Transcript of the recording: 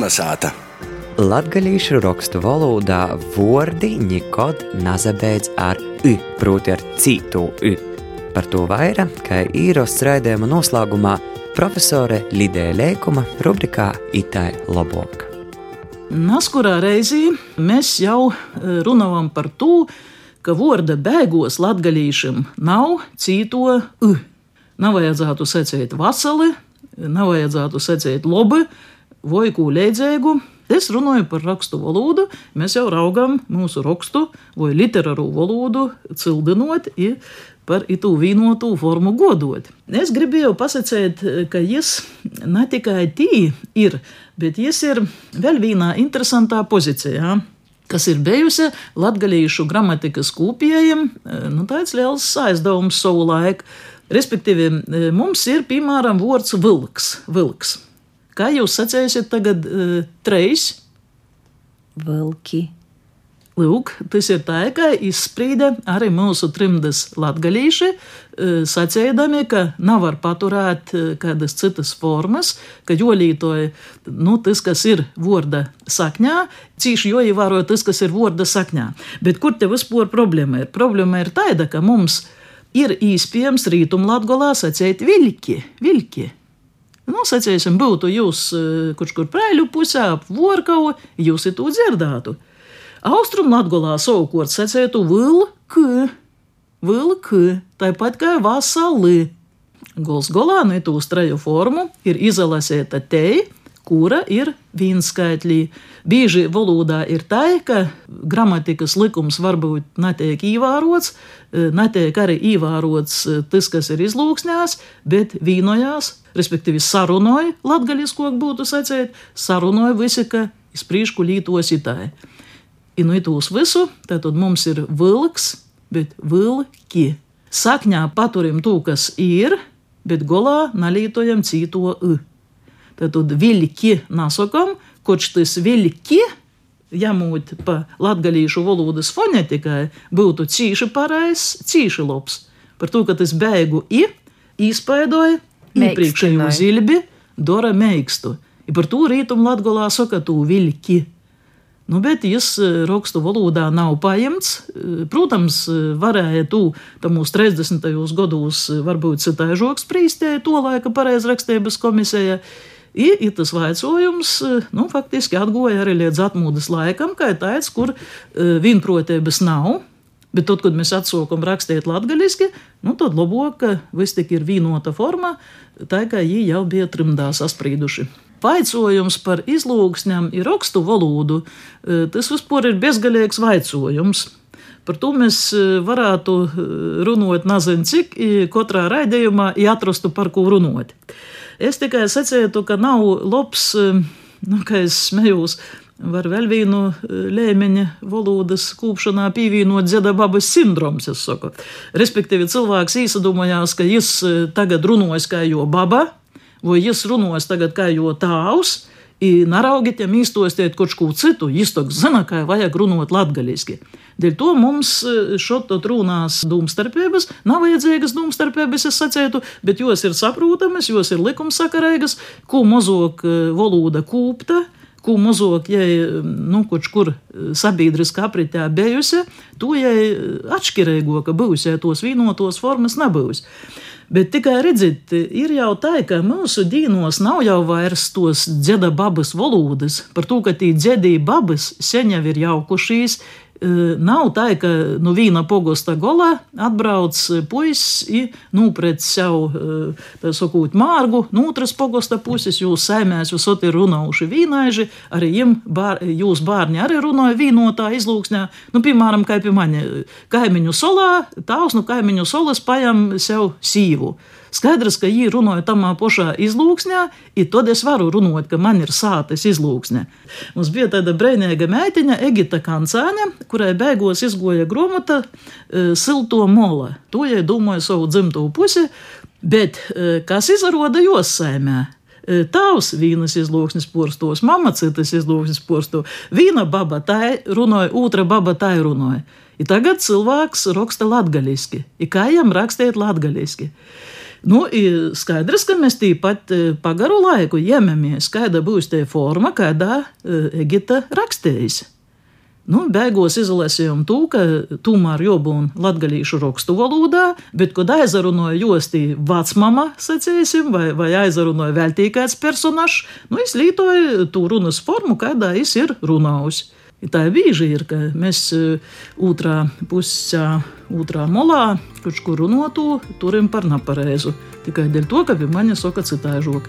Kalnasāta! Latgalīšu rakstu valodā vārdi nekad nazabēdz ar i, proti ar citu i. Par to vairāk, kā īrosts raidījuma noslēgumā profesore Lidija Lēkuma rubrikā Itai Lobok. Naskurā reizī mēs jau eh, runājam par to, ka vārda bēgos latgalīšam nav cīto u. Nav vajadzētu secēt vasali, nav vajadzētu secēt lobi vai ko leidzēgu. Es runāju par rakstu valodu, mēs jau raugam mūsu rakstu vai literāru valodu cildinot, ja par itu vienotu formu godot. Es gribēju pasakīt, ka viņš ne tikai tī ir, bet viņš ir vēl vienā interesantā pozīcijā kas ir bijusi latgadījušu gramatikas kūpējiem, nu, tāds liels aizdevums savu laiku. Respektīvi, mums ir piemēram vārds vilks. vilks. Kā jūs sacīsiet tagad treis? Vilki. Lūk, tas ir tā, ka izsprīda arī mūsu trimdas latgalīši, e, sacēdami, ka nav var paturēt e, kādas citas formas, ka jolītoja, nu, tas, kas ir vorda sakņā, cīši joievēroja tas, kas ir vorda sakņā. Bet kur te vispār problēma ir? Problēma ir tāda, ka mums ir īspējams rītumlatgolā sacēt viļki, viļki. Nu, sacēsim, būtu jūs, e, kurš kur prēļu pusē, ap vorkavu, jūs to dzirdētu. Austrumlatgolā savukārt secētu vilku, vilku, tāpat kā vasali. Gols golā no tūs treju formu ir izalasēta te, kura ir vienskaitlī. Bieži valodā ir tā, ka gramatikas likums varbūt netiek ievērots, netiek arī ievērots tas, kas ir izlūksnēs, bet vīnojās, respektīvi sarunoja, latgaļiskok būtu sacēt, sarunoja visi, ka izprīšku lītos itāji inuitūs visu, tad mums ir vilks, bet vilki. Sakņā paturim to, kas ir, bet golā nalītojam cīto i. Tad vilki nasakam, koč tas vilki, jamūt pa latgalīšu valodas fonetikai, būtu cīši pareizs, cīši labs. Par to, ka tas beigu i, izpaidoja iepriekšējo zilbi, dora meikstu. I par to rītum latgolā saka tu vilki. Nu, bet viņš rakstu valodā nav paņemts. Protams, varēja tu mūsu 30. gados varbūt citāžoks prīstē to laika pareizrakstības komisijai. Ir, ir tas vaicojums, nu, faktiski atgoja arī līdz atmodas laikam, kā tāds, kur vienprotības nav. Bet tad, kad mēs atsūkam rakstīt latviešu, nu, tad labāk, ka viss tik ir vienota forma, tā kā viņi jau bija trimdā sasprīduši. Vaicojums par izlūksnēm ir rakstu valodu. E, tas vispār ir bezgalīgs vaicojums. Par to mēs e, varētu e, runāt, nezinu, cik katrā raidījumā, ja atrastu par ko runāt. Es tikai secētu, ka nav labs, nu, kā es smējos, var vēl vienu lēmeņa valodas kūpšanā pievienot dziedababas sindroms, es saku. Respektīvi, cilvēks īsadomājās, ka viņš tagad runājas kā jo baba, vai jūs runājat tagad kā jo tāvs, naraugiet, ja mīstostiet kaut ko citu, jūs to zināt, kā vajag runāt latgaļiski. Dēļ to mums e, šodien runās domstarpības, nav vajadzīgas domstarpības, es sacētu, bet jos ir saprotamas, jos ir likumsakarīgas, ko mazāk e, valoda kūpta ko mazāk, ja nu, kaut kur sabiedriskā apritē bijusi, to jau atšķirīgo, ka bijusi, ja tos vienotos formas nebūs. Bet tikai redziet, ir jau tā, ka mūsu dīnos nav jau vairs tos dzeda babas valodas, par to, ka tie dzedīja babas sen jau ir jaukušies, Nav tā, ka no nu, viena pogosta gola atbrauc puisis, nūpret sev, tā sakot, mārgu, no otras pogosta puses jūs saimēs, jūs esat runājuši vīnaiži, arī jim, bār, jūs bārņi arī runāja vīnotā izlūksnē, nu, piemēram, kā pie mani kaimiņu solā, tavs no kaimiņu solas pajam sev sīvu. Skaidrs, ka viņi runāja tamā pašā izlūksnē, un tad es varu runāt, ka man ir sāpes izlūksne. Mums bija tāda brīvīga meitiņa, Egita Kancāne, kurai beigās izgoja grāmata e, Silto mola. To jai domāja savu dzimto pusi, bet e, kas izrāda jos saimē? E, tavs vīnas izlūksnis porstos, mama citas izlūksnis porsto. Viena baba tai runāja, otra baba tai runāja. I tagad cilvēks raksta latgaļiski. I kā jam rakstīt latgaļiski? Nu, skaidrs, ka mēs tīpat pagaru laiku ņemamies, kāda būs tā forma, kādā Egita rakstījis. Nu, beigās izlasījām to, ka tomēr jābūt latviešu rakstu valodā, bet, kad aizrunāja josti vecmama, sacīsim, vai, vai aizrunāja vēl tikai kāds personāžs, nu, es lietoju to runas formu, kādā es ir runājusi. Tā bieži ir, ka mēs otrā pusē, otrā molā, kurš kur runātu, turim par nepareizu. Tikai dēļ to, ka viņi man saka citāžok.